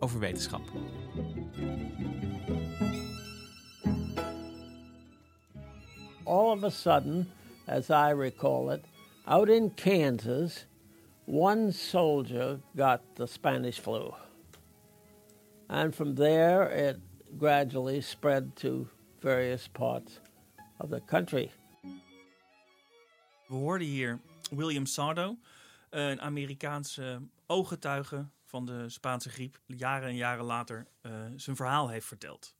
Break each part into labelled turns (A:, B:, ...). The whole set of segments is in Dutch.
A: over wetenschap.
B: all of a sudden, as I recall it, out in Kansas, one soldier got the Spanish flu. And from there, it gradually spread to various parts of the country.
C: We hoorden hier William Sardo, een Amerikaanse ooggetuige van de Spaanse griep, jaren en jaren later eh, zijn verhaal heeft verteld.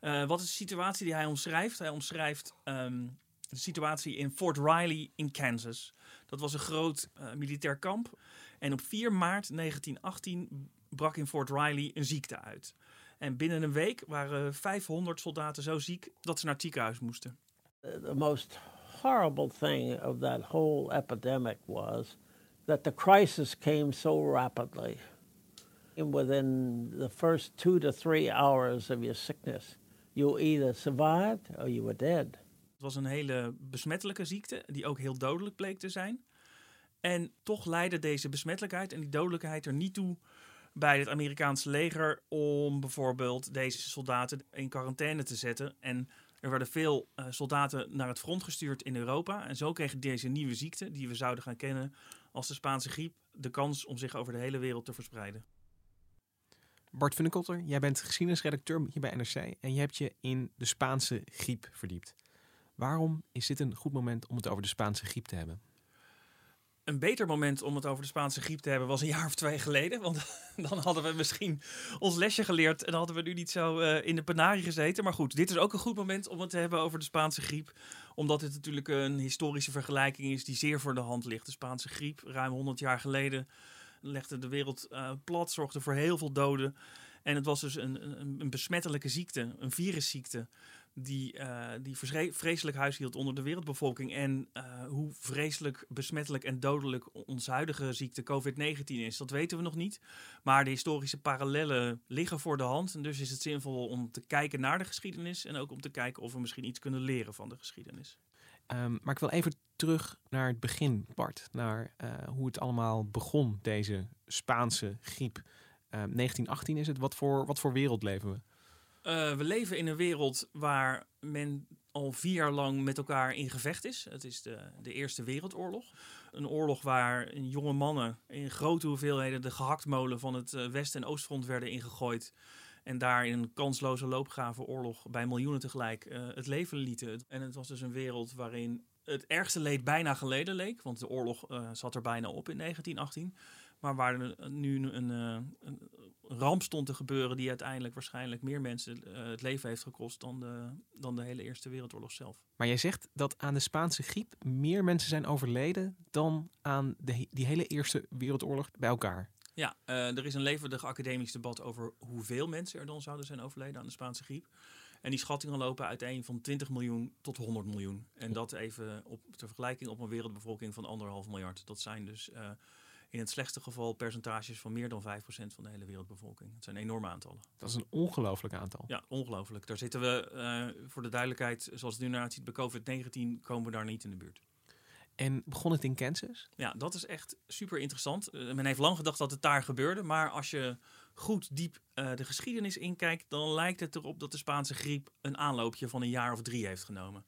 C: Eh, wat is de situatie die hij omschrijft? Hij omschrijft ehm, de situatie in Fort Riley in Kansas. Dat was een groot eh, militair kamp. En op 4 maart 1918 brak in Fort Riley een ziekte uit. En binnen een week waren 500 soldaten zo ziek dat ze naar het ziekenhuis moesten.
B: The most horrible thing of that whole epidemic was that the crisis came so rapidly. Within the first two to three hours of your sickness, you either survived or you were dead.
C: Het was een hele besmettelijke ziekte, die ook heel dodelijk bleek te zijn. En toch leidde deze besmettelijkheid en die dodelijkheid er niet toe bij het Amerikaanse leger om bijvoorbeeld deze soldaten in quarantaine te zetten. En er werden veel eh, soldaten naar het front gestuurd in Europa. En zo kreeg deze nieuwe ziekte, die we zouden gaan kennen als de Spaanse griep, de kans om zich over de hele wereld te verspreiden.
A: Bart Funnekotter, jij bent geschiedenisredacteur hier bij NRC en je hebt je in de Spaanse griep verdiept. Waarom is dit een goed moment om het over de Spaanse griep te hebben?
C: Een beter moment om het over de Spaanse griep te hebben was een jaar of twee geleden. Want dan hadden we misschien ons lesje geleerd en hadden we nu niet zo eh, in de penarie gezeten. Maar goed, dit is ook een goed moment om het te hebben over de Spaanse griep. Omdat dit natuurlijk een historische vergelijking is die zeer voor de hand ligt. De Spaanse griep, ruim 100 jaar geleden, legde de wereld eh, plat, zorgde voor heel veel doden. En het was dus een, een, een besmettelijke ziekte, een virusziekte die, eh, die vreselijk huishield onder de wereldbevolking. En eh, hoe vreselijk besmettelijk en dodelijk onze huidige ziekte COVID-19 is, dat weten we nog niet. Maar de historische parallellen liggen voor de hand. En dus is het zinvol om te kijken naar de geschiedenis en ook om te kijken of we misschien iets kunnen leren van de geschiedenis.
A: Ehm, maar ik wil even terug naar het begin, Bart. Naar eh, hoe het allemaal begon, deze Spaanse griep. Ehm, 1918 is het. Wat voor, wat voor wereld leven we?
C: Eh, we leven in een wereld waar men al vier jaar lang met elkaar in gevecht is. Het is de, de Eerste Wereldoorlog. Een oorlog waar jonge mannen in grote hoeveelheden de gehaktmolen van het eh, West- en Oostfront werden ingegooid. En daar in een kansloze loopgravenoorlog bij miljoenen tegelijk eh, het leven lieten. En het was dus een wereld waarin het ergste leed bijna geleden leek. Want de oorlog eh, zat er bijna op in 1918. Maar waar nu een, eh, een ramp stond te gebeuren die uiteindelijk waarschijnlijk meer mensen het leven heeft gekost dan de, dan de hele Eerste Wereldoorlog zelf.
A: Maar jij zegt dat aan de Spaanse griep meer mensen zijn overleden dan aan de, die hele Eerste Wereldoorlog bij elkaar.
C: Ja, eh, er is een levendig academisch debat over hoeveel mensen er dan zouden zijn overleden aan de Spaanse griep. En die schattingen lopen uiteen van 20 miljoen tot 100 miljoen. En dat even op ter vergelijking op een wereldbevolking van anderhalf miljard. Dat zijn dus eh, in het slechtste geval percentages van meer dan 5% van de hele wereldbevolking. Dat zijn enorme aantallen.
A: Dat is een ongelooflijk aantal.
C: Ja, ongelooflijk. Daar zitten we, eh, voor de duidelijkheid, zoals het nu naar ziet bij COVID-19, komen we daar niet in de buurt.
A: En begon het in Kansas?
C: Ja, dat is echt super interessant. Eh, men heeft lang gedacht dat het daar gebeurde, maar als je goed diep eh, de geschiedenis inkijkt, dan lijkt het erop dat de Spaanse griep een aanloopje van een jaar of drie heeft genomen.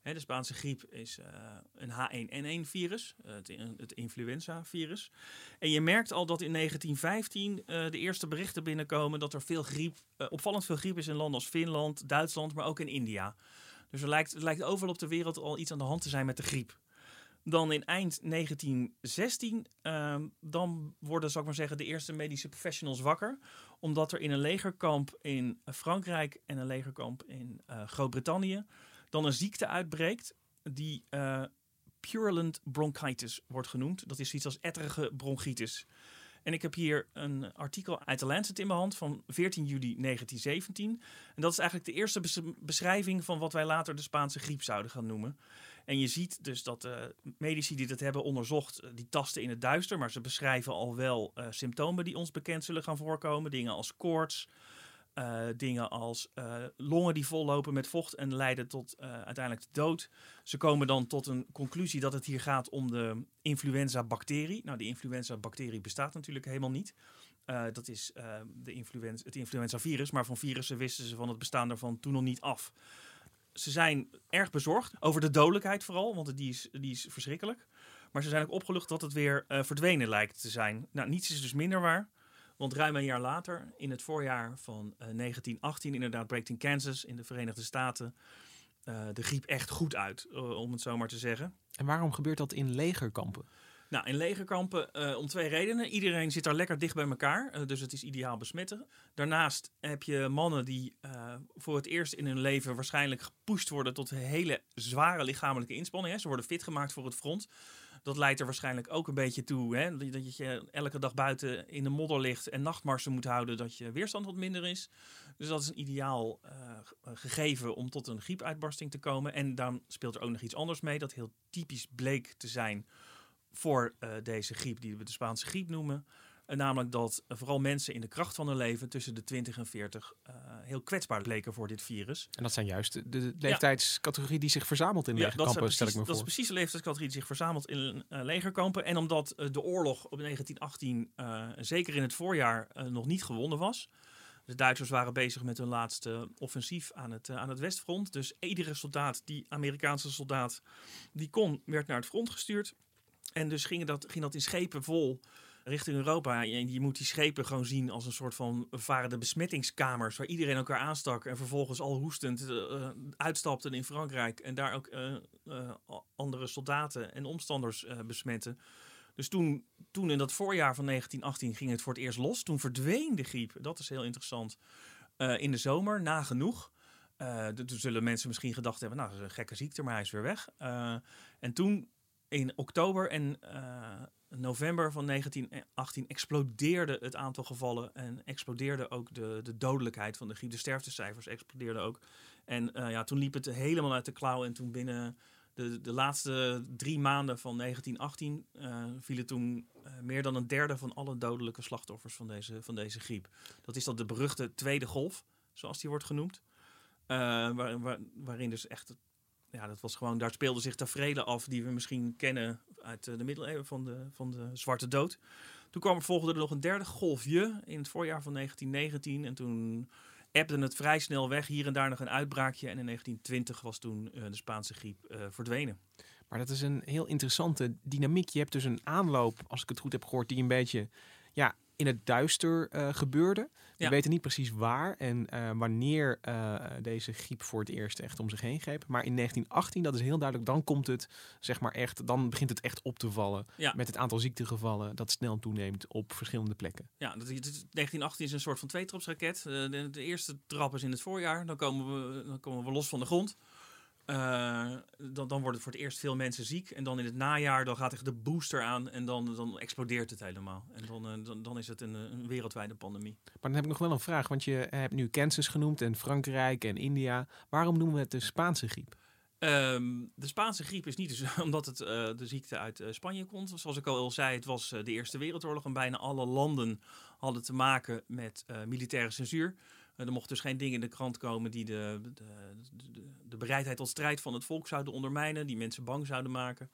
C: Hè, de Spaanse griep is uh, een H1N1-virus, uh, het, het influenza-virus. En je merkt al dat in 1915 uh, de eerste berichten binnenkomen dat er veel griep, opvallend veel griep is in landen als Finland, Duitsland, maar ook in India. Dus er lijkt, het lijkt overal op de wereld al iets aan de hand te zijn met de griep. Dan in eind 1916, ehm, dan worden, zal ik maar zeggen, de eerste medische professionals wakker. Omdat er in een legerkamp in Frankrijk en een legerkamp in Groot-Brittannië dan een ziekte uitbreekt die uh, purulent bronchitis wordt genoemd. Dat is iets als etterige bronchitis. En ik heb hier een artikel uit de Lancet in mijn hand van 14 juli 1917. En dat is eigenlijk de eerste beschrijving van wat wij later de Spaanse griep zouden gaan noemen. En je ziet dus dat uh, medici die dat hebben onderzocht, uh, die tasten in het duister. Maar ze beschrijven al wel uh, symptomen die ons bekend zullen gaan voorkomen. Dingen als koorts, uh, dingen als uh, longen die vollopen met vocht en leiden tot uh, uiteindelijk de dood. Ze komen dan tot een conclusie dat het hier gaat om de influenza-bacterie. Nou, die influenza-bacterie bestaat natuurlijk helemaal niet. dat is de influenza, het influenza-virus, maar van virussen wisten ze van het bestaan daarvan toen nog niet af. Ze zijn erg bezorgd over de dodelijkheid vooral, want die is, die is verschrikkelijk. Maar ze zijn ook opgelucht dat het weer verdwenen lijkt te zijn. Nou, niets is dus minder waar. Want ruim een jaar later, in het voorjaar van uh, 1918, inderdaad breekt in Kansas in de Verenigde Staten uh, de griep echt goed uit, om het zo maar te zeggen.
A: En waarom gebeurt dat in legerkampen?
C: Nou, in legerkampen uh, om twee redenen. Iedereen zit daar lekker dicht bij elkaar, uh, dus het is ideaal besmetten. Daarnaast heb je mannen die uh, voor het eerst in hun leven waarschijnlijk gepusht worden tot hele zware lichamelijke inspanning. Hè. Ze worden fit gemaakt voor het front. Dat leidt er waarschijnlijk ook een beetje toe hè, dat je elke dag buiten in de modder ligt en nachtmarsen moet houden, dat je weerstand wat minder is. Dus dat is een ideaal gegeven om tot een griepuitbarsting te komen. En dan speelt er ook nog iets anders mee, dat heel typisch bleek te zijn voor uh, deze griep, die we de Spaanse griep noemen. Uh, namelijk dat uh, vooral mensen in de kracht van hun leven tussen de 20 en 40 heel kwetsbaar bleken voor dit virus.
A: En dat zijn juist de, de leeftijdscategorie die zich verzamelt in ja, legerkampen,
C: precies,
A: stel ik me
C: dat
A: voor.
C: is precies de leeftijdscategorie die zich verzamelt in legerkampen. En omdat de oorlog op 1918, zeker in het voorjaar, nog niet gewonnen was. De Duitsers waren bezig met hun laatste offensief aan het, aan het westfront. Dus iedere soldaat, die Amerikaanse soldaat, die kon, werd naar het front gestuurd. En dus ging dat, ging dat in schepen vol richting Europa. En je moet die schepen gewoon zien als een soort van varende besmettingskamers. Waar iedereen elkaar aanstak. En vervolgens al hoestend uh, uitstapten in Frankrijk. En daar ook uh, andere soldaten en omstanders besmetten. Dus toen, toen in dat voorjaar van 1918 ging het voor het eerst los. Toen verdween de griep. Dat is heel interessant. in de zomer, nagenoeg. Uh, toen zullen mensen misschien gedacht hebben, nou, dat is een gekke ziekte, maar hij is weer weg. en toen in oktober en uh, november van 1918 explodeerde het aantal gevallen en explodeerde ook de, de dodelijkheid van de griep. De sterftecijfers explodeerden ook. En uh, ja, toen liep het helemaal uit de klauw en toen binnen de, de laatste drie maanden van 1918 uh, vielen toen meer dan een derde van alle dodelijke slachtoffers van deze, van deze griep. Dat is dan de beruchte tweede golf, zoals die wordt genoemd. Waar, waar, waarin dus echt ja, dat was gewoon, daar speelde zich tafereelen af die we misschien kennen uit eh, de middeleeuwen van de, van de Zwarte Dood. Toen kwam er volgende er nog een derde golfje in het voorjaar van 1919. En toen ebde het vrij snel weg. Hier en daar nog een uitbraakje. En in 1920 was toen uh, de Spaanse griep uh, verdwenen.
A: Maar dat is een heel interessante dynamiek. Je hebt dus een aanloop, als ik het goed heb gehoord, die een beetje ja, in het duister uh, gebeurde. We
C: Ja.
A: weten niet precies waar en uh, wanneer uh, deze griep voor het eerst echt om zich heen greep. Maar in 1918, dat is heel duidelijk, dan komt het, zeg maar echt, dan begint het echt op te vallen.
C: Ja.
A: Met het aantal ziektegevallen dat snel toeneemt op verschillende plekken.
C: Ja, dat, dat- 1918 is een soort van tweetrapsraket. Eh, de, de eerste trap is in het voorjaar. Dan komen we, dan komen we los van de grond. Eh, dan, dan worden voor het eerst veel mensen ziek. En dan in het najaar dan gaat echt de booster aan. En dan, dan explodeert het helemaal. En dan, eh, dan, dan is het een, een wereldwijde pandemie.
A: Maar dan heb ik nog wel een vraag, want je hebt nu Kansas genoemd en Frankrijk en India. Waarom noemen we het de Spaanse griep?
C: Ehm, de Spaanse griep is niet dus omdat het eh, de ziekte uit Spanje komt. Zoals ik al zei, het was de Eerste Wereldoorlog en bijna alle landen hadden te maken met militaire censuur. Eh, er mochten dus geen dingen in de krant komen die de, de, de, de bereidheid tot strijd van het volk zouden ondermijnen, die mensen bang zouden maken.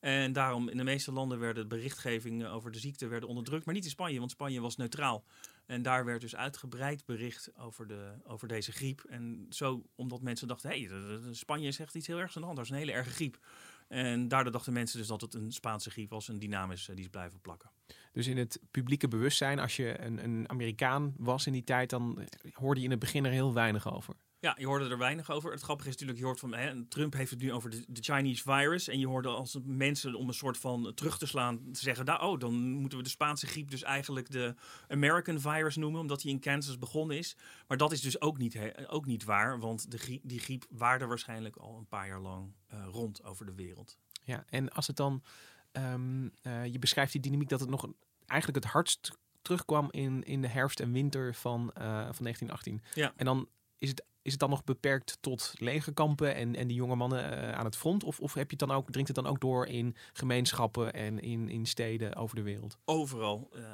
C: En daarom in de meeste landen werden de berichtgeving over de ziekte werden onderdrukt, maar niet in Spanje, want Spanje was neutraal. En daar werd dus uitgebreid bericht over, de, over deze griep. En zo, omdat mensen dachten, hé, hey, Spanje zegt iets heel ergs aan de hand. Dat is een hele erge griep. En daardoor dachten mensen dus dat het een Spaanse griep was. En die naam is, die is blijven plakken.
A: Dus in het publieke bewustzijn, als je een, een Amerikaan was in die tijd, dan hoorde je in het begin er heel weinig over.
C: Ja, je hoorde er weinig over. Het grappige is natuurlijk, je hoort van hè, Trump heeft het nu over de, de, Chinese virus. En je hoorde als mensen om een soort van terug te slaan, te zeggen, nou, oh, dan moeten we de Spaanse griep dus eigenlijk de American virus noemen, omdat hij in Kansas begonnen is. Maar dat is dus ook niet, ook niet waar, want de, die griep waarde waarschijnlijk al een paar jaar lang uh, rond over de wereld.
A: Ja, en als het dan, um, uh, je beschrijft die dynamiek dat het nog eigenlijk het hardst terugkwam in, in de herfst en winter van, uh, van 1918.
C: Ja.
A: En dan is het is het dan nog beperkt tot legerkampen en, en die jonge mannen uh, aan het front? Of, of heb je het dan ook, dringt het dan ook door in gemeenschappen en in, in steden over de wereld?
C: Overal. Uh,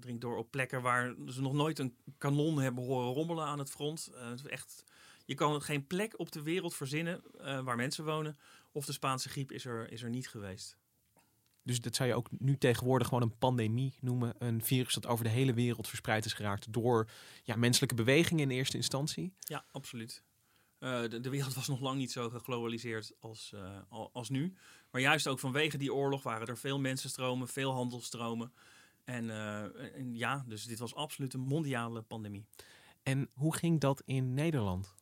C: dringt door op plekken waar ze nog nooit een kanon hebben horen rommelen aan het front. Uh, echt, je kan geen plek op de wereld verzinnen waar mensen wonen. Of de Spaanse griep is er, is er niet geweest.
A: Dus dat zou je ook nu tegenwoordig gewoon een pandemie noemen. Een virus dat over de hele wereld verspreid is geraakt door ja, menselijke bewegingen in eerste instantie.
C: Ja, absoluut. Uh, de, de, wereld was nog lang niet zo geglobaliseerd als, uh, als nu. Maar juist ook vanwege die oorlog waren er veel mensenstromen, veel handelstromen. En, uh, en ja, dus dit was absoluut een mondiale pandemie.
A: En hoe ging dat in Nederland?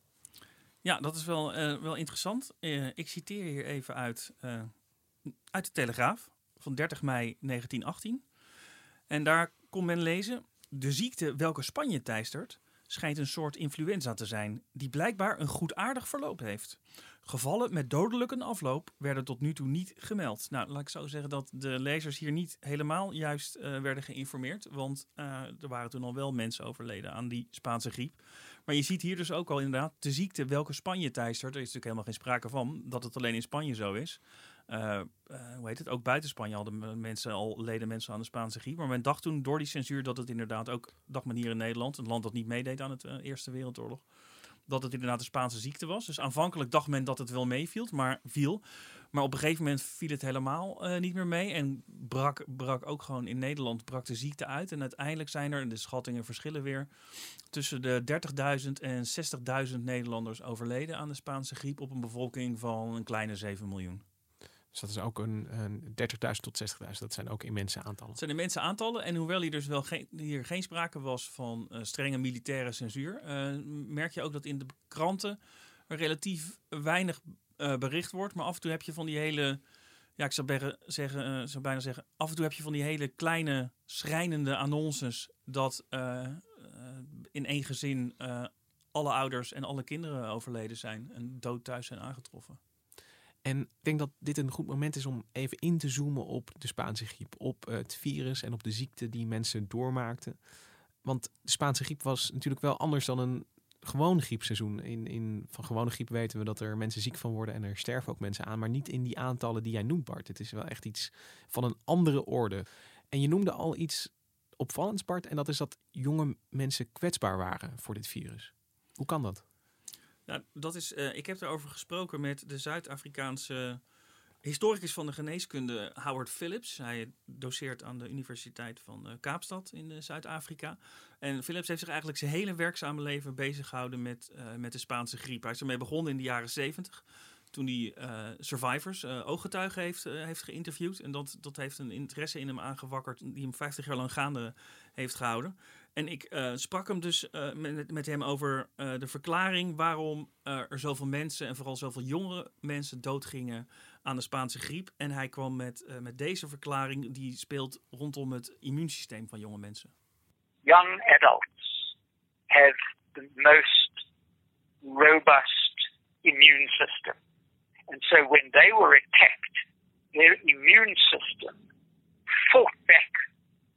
C: Ja, dat is wel, wel interessant. ik citeer hier even uit, uit de Telegraaf van 30 mei 1918. En daar kon men lezen: De ziekte welke Spanje teistert, schijnt een soort influenza te zijn, die blijkbaar een goedaardig verloop heeft. Gevallen met dodelijke afloop werden tot nu toe niet gemeld. Nou, laat ik zo zeggen dat de lezers hier niet helemaal juist uh, werden geïnformeerd. Want uh, er waren toen al wel mensen overleden aan die Spaanse griep. Maar je ziet hier dus ook al inderdaad de ziekte welke Spanje teistert. Er is natuurlijk helemaal geen sprake van dat het alleen in Spanje zo is. Uh, hoe heet het? Ook buiten Spanje hadden mensen al leden mensen aan de Spaanse griep. Maar men dacht toen door die censuur dat het inderdaad ook, dacht men hier in Nederland, een land dat niet meedeed aan het uh, Eerste Wereldoorlog, dat het inderdaad een Spaanse ziekte was. Dus aanvankelijk dacht men dat het wel meeviel, maar viel. Maar op een gegeven moment viel het helemaal niet meer mee. En brak, brak ook gewoon in Nederland brak de ziekte uit. En uiteindelijk zijn er, de schattingen verschillen weer, tussen de 30.000 en 60.000 Nederlanders overleden aan de Spaanse griep op een bevolking van een kleine 7 miljoen.
A: Dus dat is ook een, een 30.000 tot 60.000. Dat zijn ook immense aantallen.
C: Dat zijn immense aantallen. En hoewel hier dus wel geen, hier geen sprake was van uh, strenge militaire censuur, uh, merk je ook dat in de kranten relatief weinig uh, bericht wordt. Maar af en toe heb je van die hele, ja, ik zou, bijna zeggen, zou bijna zeggen, af en toe heb je van die hele kleine schrijnende annonces dat in één gezin alle ouders en alle kinderen overleden zijn en dood thuis zijn aangetroffen.
A: En ik denk dat dit een goed moment is om even in te zoomen op de Spaanse griep, op het virus en op de ziekte die mensen doormaakten. Want de Spaanse griep was natuurlijk wel anders dan een gewoon griepseizoen. In, in, van gewone griep weten we dat er mensen ziek van worden en er sterven ook mensen aan, maar niet in die aantallen die jij noemt, Bart. Het is wel echt iets van een andere orde. En je noemde al iets opvallends, Bart, en dat is dat jonge mensen kwetsbaar waren voor dit virus. Hoe kan dat?
C: Nou, dat is, uh, ik heb erover gesproken met de Zuid-Afrikaanse historicus van de geneeskunde Howard Phillips. Hij doseert aan de Universiteit van uh, Kaapstad in uh, Zuid-Afrika. En Phillips heeft zich eigenlijk zijn hele werkzame leven bezig gehouden met, met de Spaanse griep. Hij is ermee begonnen in de jaren 70 toen hij survivors, ooggetuigen heeft, heeft geïnterviewd. En dat, dat heeft een interesse in hem aangewakkerd die hem 50 jaar lang gaande heeft gehouden. En ik uh, sprak hem dus uh, met, met, hem over uh, de verklaring waarom er zoveel mensen en vooral zoveel jongere mensen doodgingen aan de Spaanse griep. En hij kwam met, met deze verklaring die speelt rondom het immuunsysteem van jonge mensen.
D: Young adults have the most robust immune system. And so when they were attacked, their immune system fought back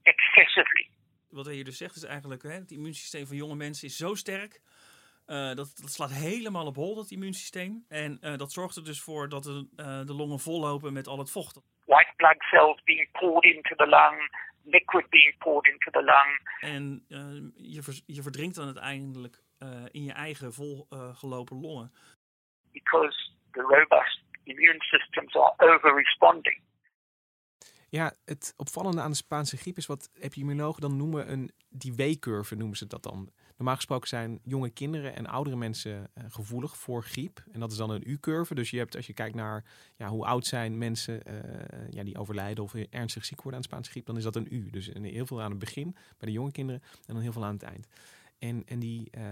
D: excessively
C: wat hij hier dus zegt is eigenlijk, hè, het immuunsysteem van jonge mensen is zo sterk. Uh, dat, dat, slaat helemaal op hol, dat immuunsysteem. En uh, dat zorgt er dus voor dat de, uh, de longen vollopen met al het vocht.
D: White blood cells being poured into the lung, liquid being poured into the lung.
C: En je, ver, je verdrinkt dan uiteindelijk in je eigen volgelopen longen.
D: Because the robust immune systems are over-responding.
A: Ja, het opvallende aan de Spaanse griep is wat epidemiologen dan noemen een die W-curve noemen ze dat dan. Normaal gesproken zijn jonge kinderen en oudere mensen eh, gevoelig voor griep. En dat is dan een U-curve. Dus je hebt, als je kijkt naar ja, hoe oud zijn mensen eh, ja, die overlijden of ernstig ziek worden aan Spaanse griep, dan is dat een U. Dus heel veel aan het begin bij de jonge kinderen en dan heel veel aan het eind. En, en die, eh,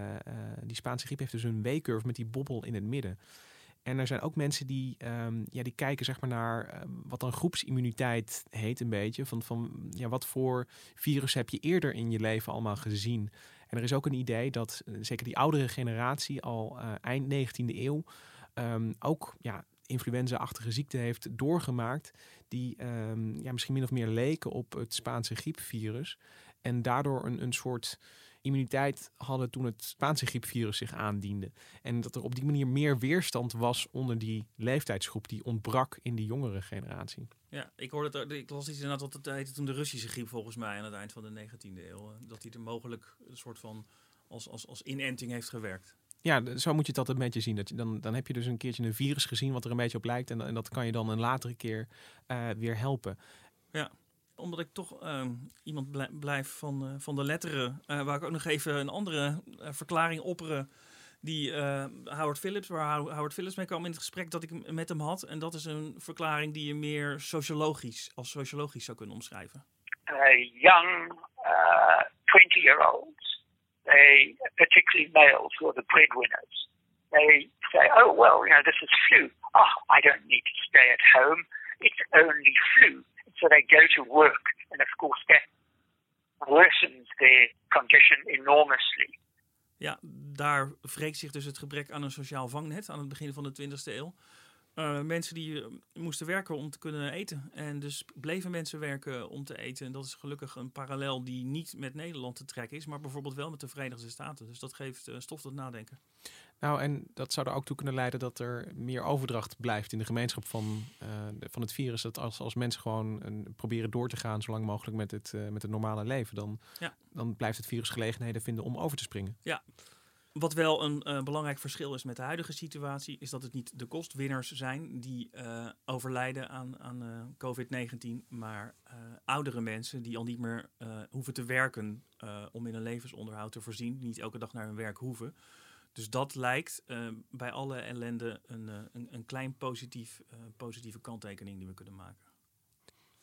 A: die Spaanse griep heeft dus een W-curve met die bobbel in het midden. En er zijn ook mensen die, ehm, ja, die kijken zeg maar naar eh, wat dan groepsimmuniteit heet een beetje. Van, van ja, wat voor virus heb je eerder in je leven allemaal gezien? En er is ook een idee dat eh, zeker die oudere generatie al eh, eind 19e eeuw ehm, ook ja, influenza-achtige ziekte heeft doorgemaakt. Die ehm, ja, misschien min of meer leken op het Spaanse griepvirus. En daardoor een, een soort immuniteit hadden toen het Spaanse griepvirus zich aandiende. En dat er op die manier meer weerstand was onder die leeftijdsgroep die ontbrak in die jongere generatie.
C: Ja, ik hoorde het, ik las iets inderdaad wat het heette toen de Russische griep volgens mij aan het eind van de 19e eeuw. eh, Dat die er mogelijk een soort van als, als, als inenting heeft gewerkt.
A: Ja, zo moet je het altijd een beetje zien. Dat je dan, dan heb je dus een keertje een virus gezien wat er een beetje op lijkt. En, en dat kan je dan een latere keer eh, weer helpen.
C: Ja, omdat ik toch ehm, iemand blij- blijf van, eh, van de letteren, eh waar ik ook nog even een andere eh, verklaring opperen. Die Howard Phillips, waar How- Howard Phillips mee kwam in het gesprek dat ik met hem had. En dat is een verklaring die je meer sociologisch, als sociologisch zou kunnen omschrijven.
D: uh, young uh, 20 year olds, they, particularly males who are the breadwinners, they say, oh, well, you know, this is flu. Oh, I don't need to stay at home. It's only flu. So they go to work, and of course, that worsens their condition enormously.
C: Ja, daar wreekt zich dus het gebrek aan een sociaal vangnet aan het begin van de 20e eeuw. Eh, mensen die eh, moesten werken om te kunnen eten. En dus bleven mensen werken om te eten. En dat is gelukkig een parallel die niet met Nederland te trekken is, maar bijvoorbeeld wel met de Verenigde Staten. Dus dat geeft eh, stof tot nadenken.
A: Nou, en dat zou er ook toe kunnen leiden dat er meer overdracht blijft in de gemeenschap van, eh, van het virus. Dat als, als mensen gewoon een, proberen door te gaan zo lang mogelijk met het, eh, met het normale leven, dan,
C: Ja.
A: dan blijft het virus gelegenheden vinden om over te springen.
C: Ja. Wat wel een eh, belangrijk verschil is met de huidige situatie, is dat het niet de kostwinners zijn die eh, overlijden aan, aan eh, COVID-19, maar eh, oudere mensen die al niet meer eh, hoeven te werken eh, om in een levensonderhoud te voorzien, die niet elke dag naar hun werk hoeven. Dus dat lijkt eh, bij alle ellende een, eh, een, een klein positief, eh, positieve kanttekening die we kunnen maken.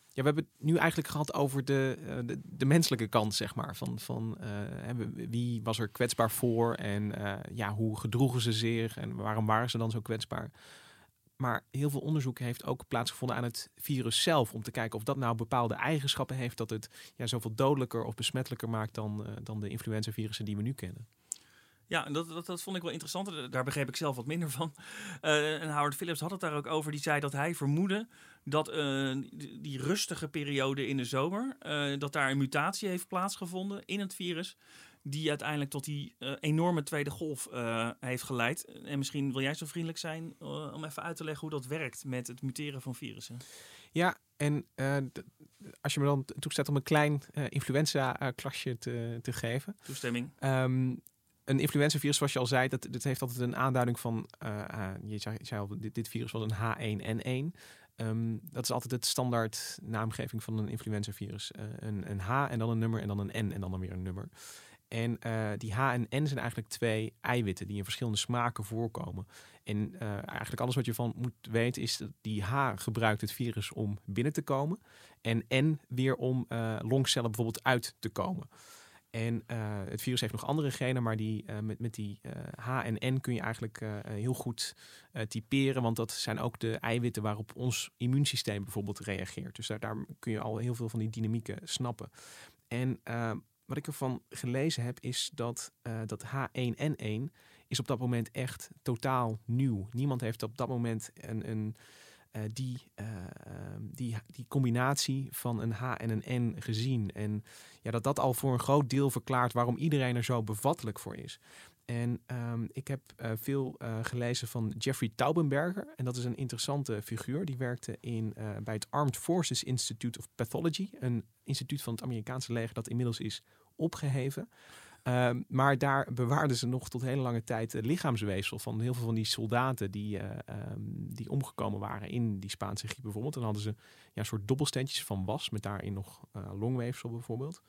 A: Ja, we hebben het nu eigenlijk gehad over de, de, menselijke kant, zeg maar. Van, van wie was er kwetsbaar voor en ja, hoe gedroegen ze zich en waarom waren ze dan zo kwetsbaar? Maar heel veel onderzoek heeft ook plaatsgevonden aan het virus zelf. Om te kijken of dat nou bepaalde eigenschappen heeft dat het ja, zoveel dodelijker of besmettelijker maakt dan, dan de influenzavirussen die we nu kennen.
C: Ja, en dat, dat, dat vond ik wel interessant. Eh, Daar begreep ik zelf wat minder van. Eh, en Howard Phillips had het daar ook over. Die zei dat hij vermoedde dat eh, die, die rustige periode in de zomer... dat daar een mutatie heeft plaatsgevonden in het virus... die uiteindelijk tot die enorme tweede golf heeft geleid. En misschien wil jij zo vriendelijk zijn om even uit te leggen hoe dat werkt... met het muteren van virussen.
A: Ja, en als je me dan toestaat om een klein eh, influenza-klasje te, te geven.
C: Toestemming.
A: Ehm, een influenzavirus, zoals je al zei, dat, dat heeft altijd een aanduiding van, eh, ah, je, zei, je zei al, dit, dit virus was een H1N1. Ehm, dat is altijd het standaard naamgeving van een influenzavirus. Eh, een, een H en dan een nummer en dan een N en dan, dan weer een nummer. En eh, die H en N zijn eigenlijk twee eiwitten die in verschillende smaken voorkomen. En eh, eigenlijk alles wat je van moet weten is dat die H gebruikt het virus om binnen te komen. En N weer om eh, longcellen bijvoorbeeld uit te komen. En eh, het virus heeft nog andere genen, maar die, eh, met, met die eh, H en N kun je eigenlijk heel goed typeren. Want dat zijn ook de eiwitten waarop ons immuunsysteem bijvoorbeeld reageert. Dus daar, daar kun je al heel veel van die dynamieken snappen. En eh, wat ik ervan gelezen heb, is dat dat H1N1 is op dat moment echt totaal nieuw. Niemand heeft op dat moment een, een, die, eh, ehm, die, die combinatie van een H en een N gezien. En ja, dat dat al voor een groot deel verklaart waarom iedereen er zo bevattelijk voor is. En ehm, ik heb eh, veel eh, gelezen van Jeffrey Taubenberger. En dat is een interessante figuur. Die werkte in, eh, bij het Armed Forces Institute of Pathology. Een instituut van het Amerikaanse leger dat inmiddels is opgeheven. Ehm, maar daar bewaarden ze nog tot hele lange tijd lichaamsweefsel van heel veel van die soldaten die, eh, ehm, die omgekomen waren in die Spaanse griep bijvoorbeeld. Dan hadden ze ja, een soort dobbelsteentjes van was met daarin nog eh, longweefsel bijvoorbeeld.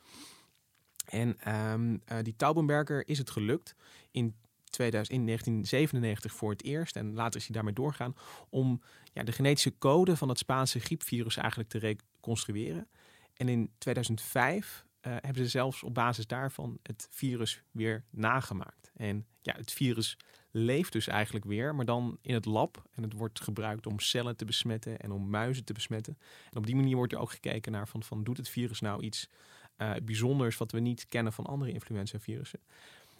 A: En ehm, eh, die Taubenberger is het gelukt in 2000, in 1997 voor het eerst, en later is hij daarmee doorgaan, om ja, de genetische code van het Spaanse griepvirus eigenlijk te reconstrueren. En in 2005 uh, hebben ze zelfs op basis daarvan het virus weer nagemaakt. En ja, het virus leeft dus eigenlijk weer, maar dan in het lab. En het wordt gebruikt om cellen te besmetten en om muizen te besmetten. En op die manier wordt er ook gekeken naar van, van doet het virus nou iets uh, bijzonders wat we niet kennen van andere influenza-virussen.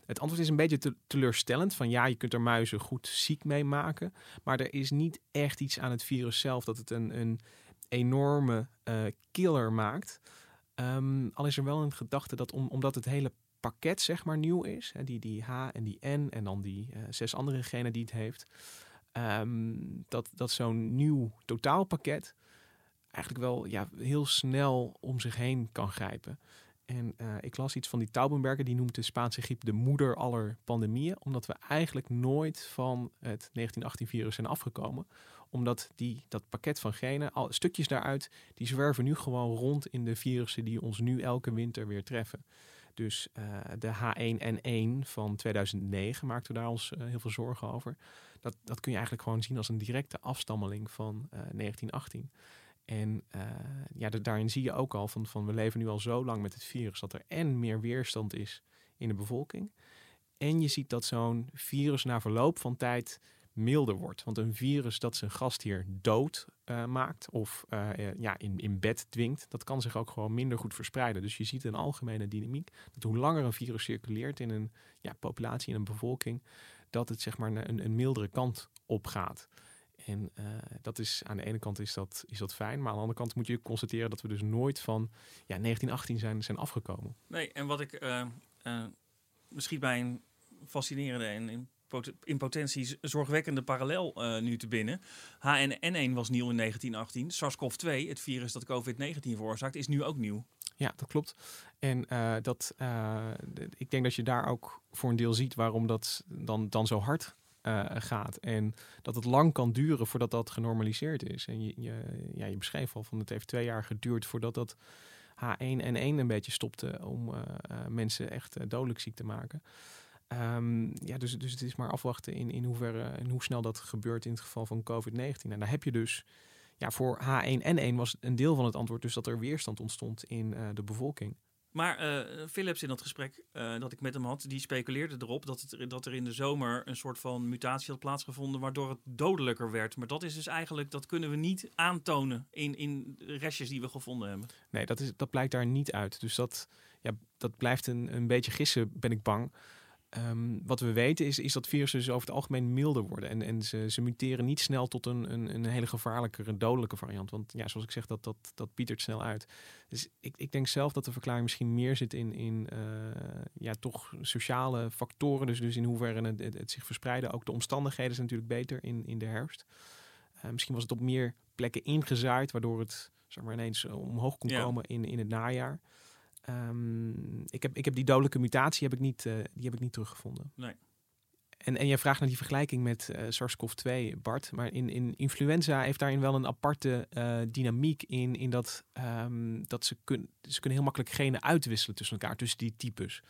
A: Het antwoord is een beetje te teleurstellend. Van ja, je kunt er muizen goed ziek mee maken. Maar er is niet echt iets aan het virus zelf dat het een, een enorme uh, killer maakt. Um, al is er wel een gedachte dat om, omdat het hele pakket zeg maar nieuw is, hè, die, die H en die N en dan die uh, zes andere genen die het heeft, um, dat, dat zo'n nieuw totaalpakket eigenlijk wel ja, heel snel om zich heen kan grijpen. En uh, ik las iets van die Taubenberger, die noemt de Spaanse griep de moeder aller pandemieën, omdat we eigenlijk nooit van het 1918-virus zijn afgekomen. Omdat die, dat pakket van genen, al, stukjes daaruit, die zwerven nu gewoon rond in de virussen die ons nu elke winter weer treffen. Dus uh, de H1N1 van 2009 maakten we daar ons uh, heel veel zorgen over. Dat, dat kun je eigenlijk gewoon zien als een directe afstammeling van 1918. En uh, ja, daarin zie je ook al van, van we leven nu al zo lang met het virus dat er en meer weerstand is in de bevolking. En je ziet dat zo'n virus na verloop van tijd milder wordt. Want een virus dat zijn gastheer dood uh, maakt of uh, ja, in, in bed dwingt, dat kan zich ook gewoon minder goed verspreiden. Dus je ziet een algemene dynamiek dat hoe langer een virus circuleert in een ja, populatie, in een bevolking, dat het zeg maar een, een mildere kant op gaat. En uh, dat is aan de ene kant is dat, is dat fijn, maar aan de andere kant moet je constateren dat we dus nooit van ja, 1918 zijn, zijn afgekomen.
C: Nee, en wat ik uh, uh, misschien bij een fascinerende en in, pot in potentie zorgwekkende parallel nu te binnen. HN1 was nieuw in 1918. SARS-CoV-2, het virus dat COVID-19 veroorzaakt, is nu ook nieuw.
A: Ja, dat klopt. En dat, ik denk dat je daar ook voor een deel ziet waarom dat dan, dan zo hard uh, gaat. En dat het lang kan duren voordat dat genormaliseerd is. En je, ja, je beschreef al van het heeft twee jaar geduurd voordat dat H1N1 een beetje stopte om uh, uh, mensen echt dodelijk ziek te maken. Um, ja, dus, dus het is maar afwachten in, in hoeverre en hoe snel dat gebeurt in het geval van COVID-19. En daar heb je dus, ja, voor H1N1 was een deel van het antwoord dus dat er weerstand ontstond in de bevolking.
C: Maar uh, Philips in dat gesprek uh, dat ik met hem had, die speculeerde erop dat, het, dat er in de zomer een soort van mutatie had plaatsgevonden, waardoor het dodelijker werd. Maar dat is dus eigenlijk, dat kunnen we niet aantonen in, in restjes die we gevonden hebben.
A: Nee, dat, is, dat blijkt daar niet uit. Dus dat, ja, dat blijft een, een beetje gissen, ben ik bang. Um, wat we weten is, is dat virussen dus over het algemeen milder worden. En, en ze, ze muteren niet snel tot een, een, een hele gevaarlijke, een dodelijke variant. Want ja, zoals ik zeg, dat, dat, dat pietert snel uit. Dus ik, ik denk zelf dat de verklaring misschien meer zit in, in uh, ja, toch sociale factoren. Dus, dus in hoeverre het, het, het, zich verspreiden. Ook de omstandigheden zijn natuurlijk beter in, in de herfst. Uh, misschien was het op meer plekken ingezaaid, waardoor het zeg maar, ineens omhoog kon ja. komen in, in het najaar. Um, ik, heb, ik heb die dodelijke mutatie heb ik niet, uh, die heb ik niet teruggevonden.
C: Nee.
A: En, en jij vraagt naar die vergelijking met uh, SARS-CoV-2, Bart. Maar in, in influenza heeft daarin wel een aparte uh, dynamiek in, in dat, um, dat ze, kun, ze kunnen heel makkelijk genen uitwisselen tussen elkaar, tussen die types.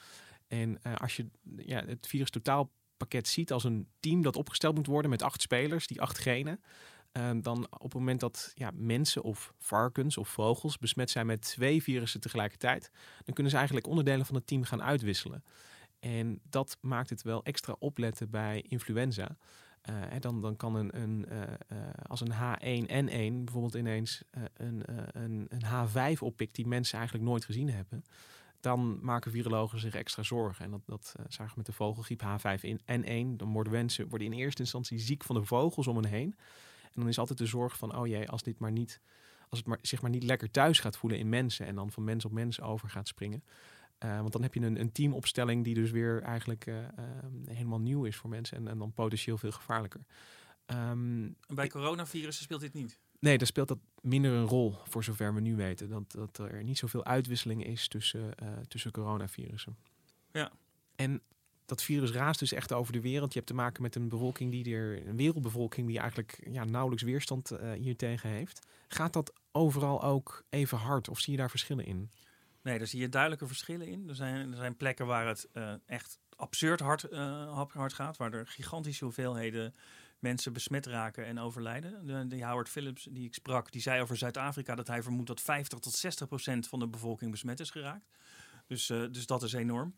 A: En als je ja, het virus totaalpakket ziet als een team dat opgesteld moet worden met acht spelers, die acht genen. Uh, dan op het moment dat ja, mensen of varkens of vogels besmet zijn met twee virussen tegelijkertijd, dan kunnen ze eigenlijk onderdelen van het team gaan uitwisselen. En dat maakt het wel extra opletten bij influenza. En dan, dan kan een, een uh, als een H1N1 bijvoorbeeld ineens een, een, een H5 oppikt die mensen eigenlijk nooit gezien hebben dan maken virologen zich extra zorgen. En dat, dat zagen we met de vogelgriep H5N1. Dan worden mensen worden in eerste instantie ziek van de vogels om hen heen. En dan is altijd de zorg van, oh jee, als dit maar niet, als het maar, zich maar niet lekker thuis gaat voelen in mensen en dan van mens op mens over gaat springen. Uh, want dan heb je een, een teamopstelling die dus weer eigenlijk uh, uh, helemaal nieuw is voor mensen en, en dan potentieel veel gevaarlijker.
C: Um, bij coronavirussen speelt dit niet?
A: Nee, daar speelt dat minder een rol voor zover we nu weten. Dat, dat er niet zoveel uitwisseling is tussen, tussen coronavirussen.
C: Ja,
A: En dat virus raast dus echt over de wereld. Je hebt te maken met een bevolking die er, een wereldbevolking die eigenlijk ja, nauwelijks weerstand uh, hiertegen heeft. Gaat dat overal ook even hard of zie je daar verschillen in?
C: Nee, daar zie je duidelijke verschillen in. Er zijn, er zijn plekken waar het uh, echt absurd hard, uh, hard gaat, waar er gigantische hoeveelheden mensen besmet raken en overlijden. De, de Howard Phillips die ik sprak, die zei over Zuid-Afrika dat hij vermoedt dat 50 tot 60 procent van de bevolking besmet is geraakt. Dus, dus dat is enorm.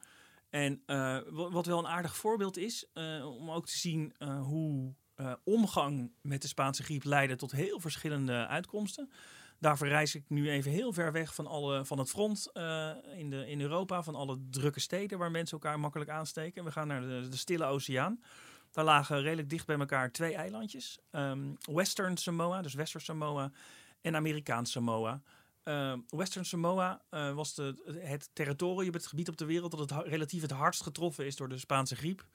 C: En uh, wat wel een aardig voorbeeld is, uh, om ook te zien hoe omgang met de Spaanse griep leidde tot heel verschillende uitkomsten. Daarvoor reis ik nu even heel ver weg van, alle, van het front in, de, in Europa, van alle drukke steden waar mensen elkaar makkelijk aansteken. We gaan naar de, de Stille Oceaan. Daar lagen redelijk dicht bij elkaar twee eilandjes. Um, Western Samoa, dus Wester Samoa, en Amerikaans Samoa. Uh, Western Samoa uh, was de, het territorium, het gebied op de wereld dat het relatief het hardst getroffen is door de Spaanse griep.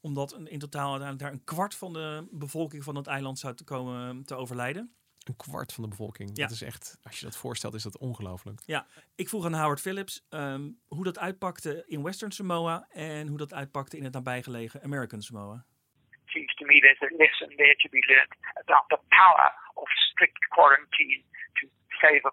C: Omdat in totaal daar een kwart van de bevolking van het eiland zou te komen te overlijden.
A: Een kwart van de bevolking. Ja. Dat is echt, als je dat voorstelt, is dat ongelooflijk.
C: Ja, ik vroeg aan Howard Phillips um, hoe dat uitpakte in Western Samoa en hoe dat uitpakte in het nabijgelegen American Samoa.
D: Seems to me there's a lesson there to be learned about the power of strict quarantine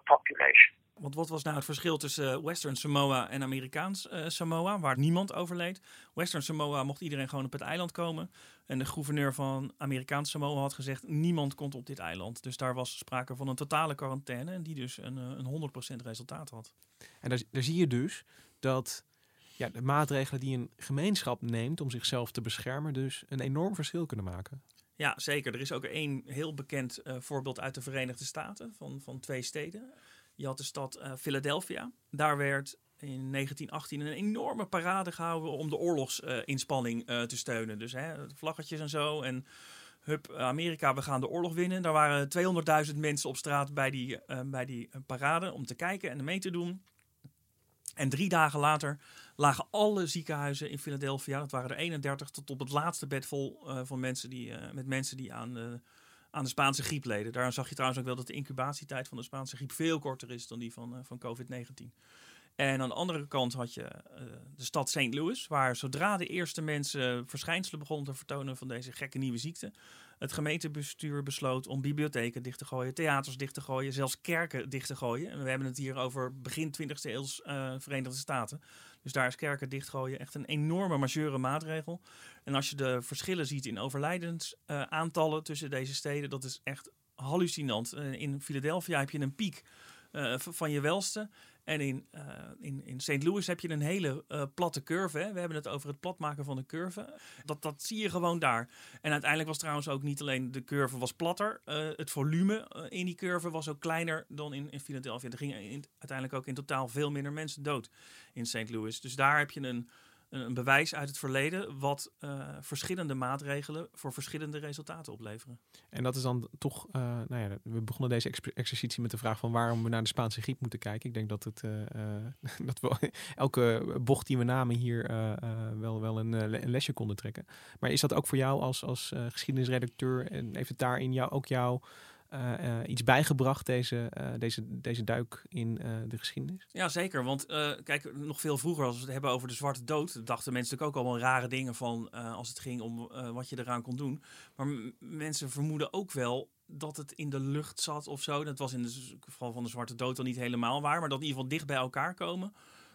D: population.
C: Want wat was nou het verschil tussen Western Samoa en Amerikaans uh, Samoa, waar niemand overleed? Western Samoa mocht iedereen gewoon op het eiland komen. En de gouverneur van Amerikaans Samoa had gezegd: niemand komt op dit eiland. Dus daar was sprake van een totale quarantaine, en die dus een, een 100% resultaat had.
A: En daar, daar zie je dus dat ja, de maatregelen die een gemeenschap neemt om zichzelf te beschermen, dus een enorm verschil kunnen maken.
C: Ja, zeker. Er is ook één heel bekend uh, voorbeeld uit de Verenigde Staten van, van twee steden. Je had de stad uh, Philadelphia. Daar werd in 1918 een enorme parade gehouden om de oorlogsinspanning uh, te steunen. Dus hè, vlaggetjes en zo. En hup, Amerika, we gaan de oorlog winnen. Daar waren 200.000 mensen op straat bij die, bij die parade om te kijken en mee te doen. En drie dagen later lagen alle ziekenhuizen in Philadelphia, dat waren er 31, tot op het laatste bed vol uh, van mensen die, uh, met mensen die aan de, aan de Spaanse griep leden. Daar zag je trouwens ook wel dat de incubatietijd van de Spaanse griep veel korter is dan die van, uh, van COVID-19. En aan de andere kant had je de stad St. Louis, waar zodra de eerste mensen verschijnselen begonnen te vertonen van deze gekke nieuwe ziekte, het gemeentebestuur besloot om bibliotheken dicht te gooien, theaters dicht te gooien, zelfs kerken dicht te gooien. En we hebben het hier over begin 20e eeuw uh, Verenigde Staten. Dus daar is kerken dichtgooien echt een enorme majeure maatregel. En als je de verschillen ziet in overlijdensaantallen uh, tussen deze steden, dat is echt hallucinant. In Philadelphia heb je een piek van je welste. En in, uh, in, in St. Louis heb je een hele uh, platte curve. Hè? We hebben het over het platmaken van de curve. Dat, dat zie je gewoon daar. En uiteindelijk was trouwens ook niet alleen de curve was platter. Uh, het volume in die curve was ook kleiner dan in, in Philadelphia. Er gingen in, uiteindelijk ook in totaal veel minder mensen dood in St. Louis. Dus daar heb je een, een bewijs uit het verleden wat uh, verschillende maatregelen voor verschillende resultaten opleveren.
A: En dat is dan toch, uh, nou ja, we begonnen deze ex exercitie met de vraag van waarom we naar de Spaanse griep moeten kijken. Ik denk dat het, uh, dat we elke bocht die we namen hier wel, wel een, een, lesje konden trekken. Maar is dat ook voor jou als, als geschiedenisredacteur en heeft het daarin jou ook jouw iets bijgebracht, deze, uh, deze, deze duik in de geschiedenis?
C: Ja, zeker. Want kijk, nog veel vroeger, als we het hebben over de Zwarte Dood, dachten mensen natuurlijk ook allemaal rare dingen van als het ging om wat je eraan kon doen. Maar mensen vermoeden ook wel dat het in de lucht zat of zo. Dat was in het geval van de Zwarte Dood dan niet helemaal waar, maar dat in ieder geval dicht bij elkaar komen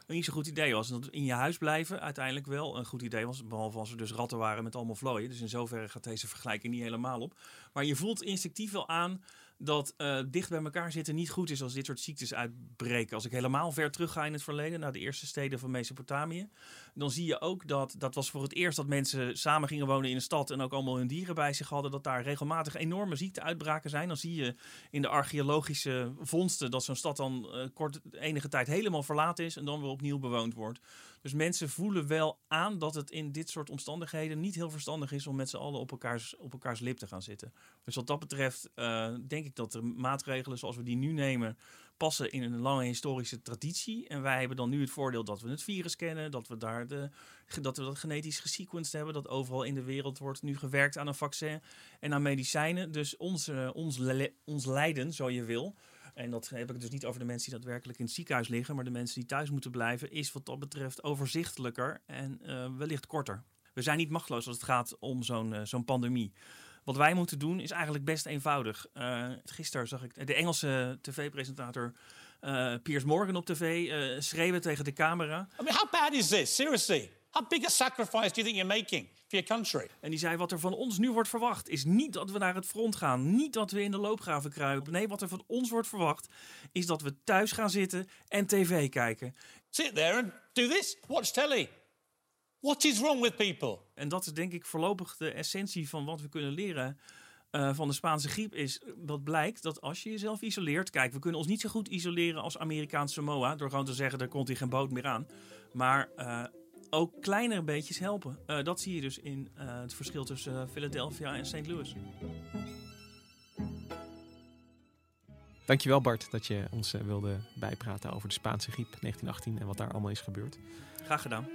C: niet zo goed idee was. Dat in je huis blijven uiteindelijk wel een goed idee was. Behalve als er dus ratten waren met allemaal vlooien. Dus in zoverre gaat deze vergelijking niet helemaal op. Maar je voelt instinctief wel aan dat uh, dicht bij elkaar zitten niet goed is als dit soort ziektes uitbreken. Als ik helemaal ver terug ga in het verleden, naar de eerste steden van Mesopotamië, dan zie je ook dat dat was voor het eerst dat mensen samen gingen wonen in een stad en ook allemaal hun dieren bij zich hadden, dat daar regelmatig enorme ziekteuitbraken zijn. Dan zie je in de archeologische vondsten dat zo'n stad dan uh, kort enige tijd helemaal verlaten is en dan weer opnieuw bewoond wordt. Dus mensen voelen wel aan dat het in dit soort omstandigheden niet heel verstandig is om met z'n allen op elkaars, op elkaars lip te gaan zitten. Dus wat dat betreft uh, denk ik dat de maatregelen zoals we die nu nemen passen in een lange historische traditie. En wij hebben dan nu het voordeel dat we het virus kennen, dat we daar de, dat we dat genetisch gesequenced hebben, dat overal in de wereld wordt nu gewerkt aan een vaccin en aan medicijnen. Dus onze, ons, ons lijden, zo je wil, en dat heb ik dus niet over de mensen die daadwerkelijk in het ziekenhuis liggen, maar de mensen die thuis moeten blijven, is wat dat betreft overzichtelijker en uh, wellicht korter. We zijn niet machteloos als het gaat om zo'n uh, zo'n pandemie. Wat wij moeten doen is eigenlijk best eenvoudig. Uh, gisteren zag ik de Engelse tv-presentator uh, Piers Morgan op tv uh, schreeuwen tegen de camera.
E: I mean, how bad is this? Seriously. How big a sacrifice do you think you're making for your country?
C: En die zei: Wat er van ons nu wordt verwacht, is niet dat we naar het front gaan. Niet dat we in de loopgraven kruipen. Nee, wat er van ons wordt verwacht, is dat we thuis gaan zitten en tv kijken.
E: Sit there and do this. Watch telly. What is wrong with people?
C: En dat is denk ik voorlopig de essentie van wat we kunnen leren uh, van de Spaanse griep. Is wat blijkt dat als je jezelf isoleert. Kijk, we kunnen ons niet zo goed isoleren als Amerikaanse Samoa. Door gewoon te zeggen: er komt hier geen boot meer aan. Maar. Uh, ook kleinere beetjes helpen. Uh, dat zie je dus in het verschil tussen Philadelphia en St. Louis.
A: Dankjewel Bart dat je ons wilde bijpraten over de Spaanse griep 1918 en wat daar allemaal is gebeurd.
C: Graag gedaan.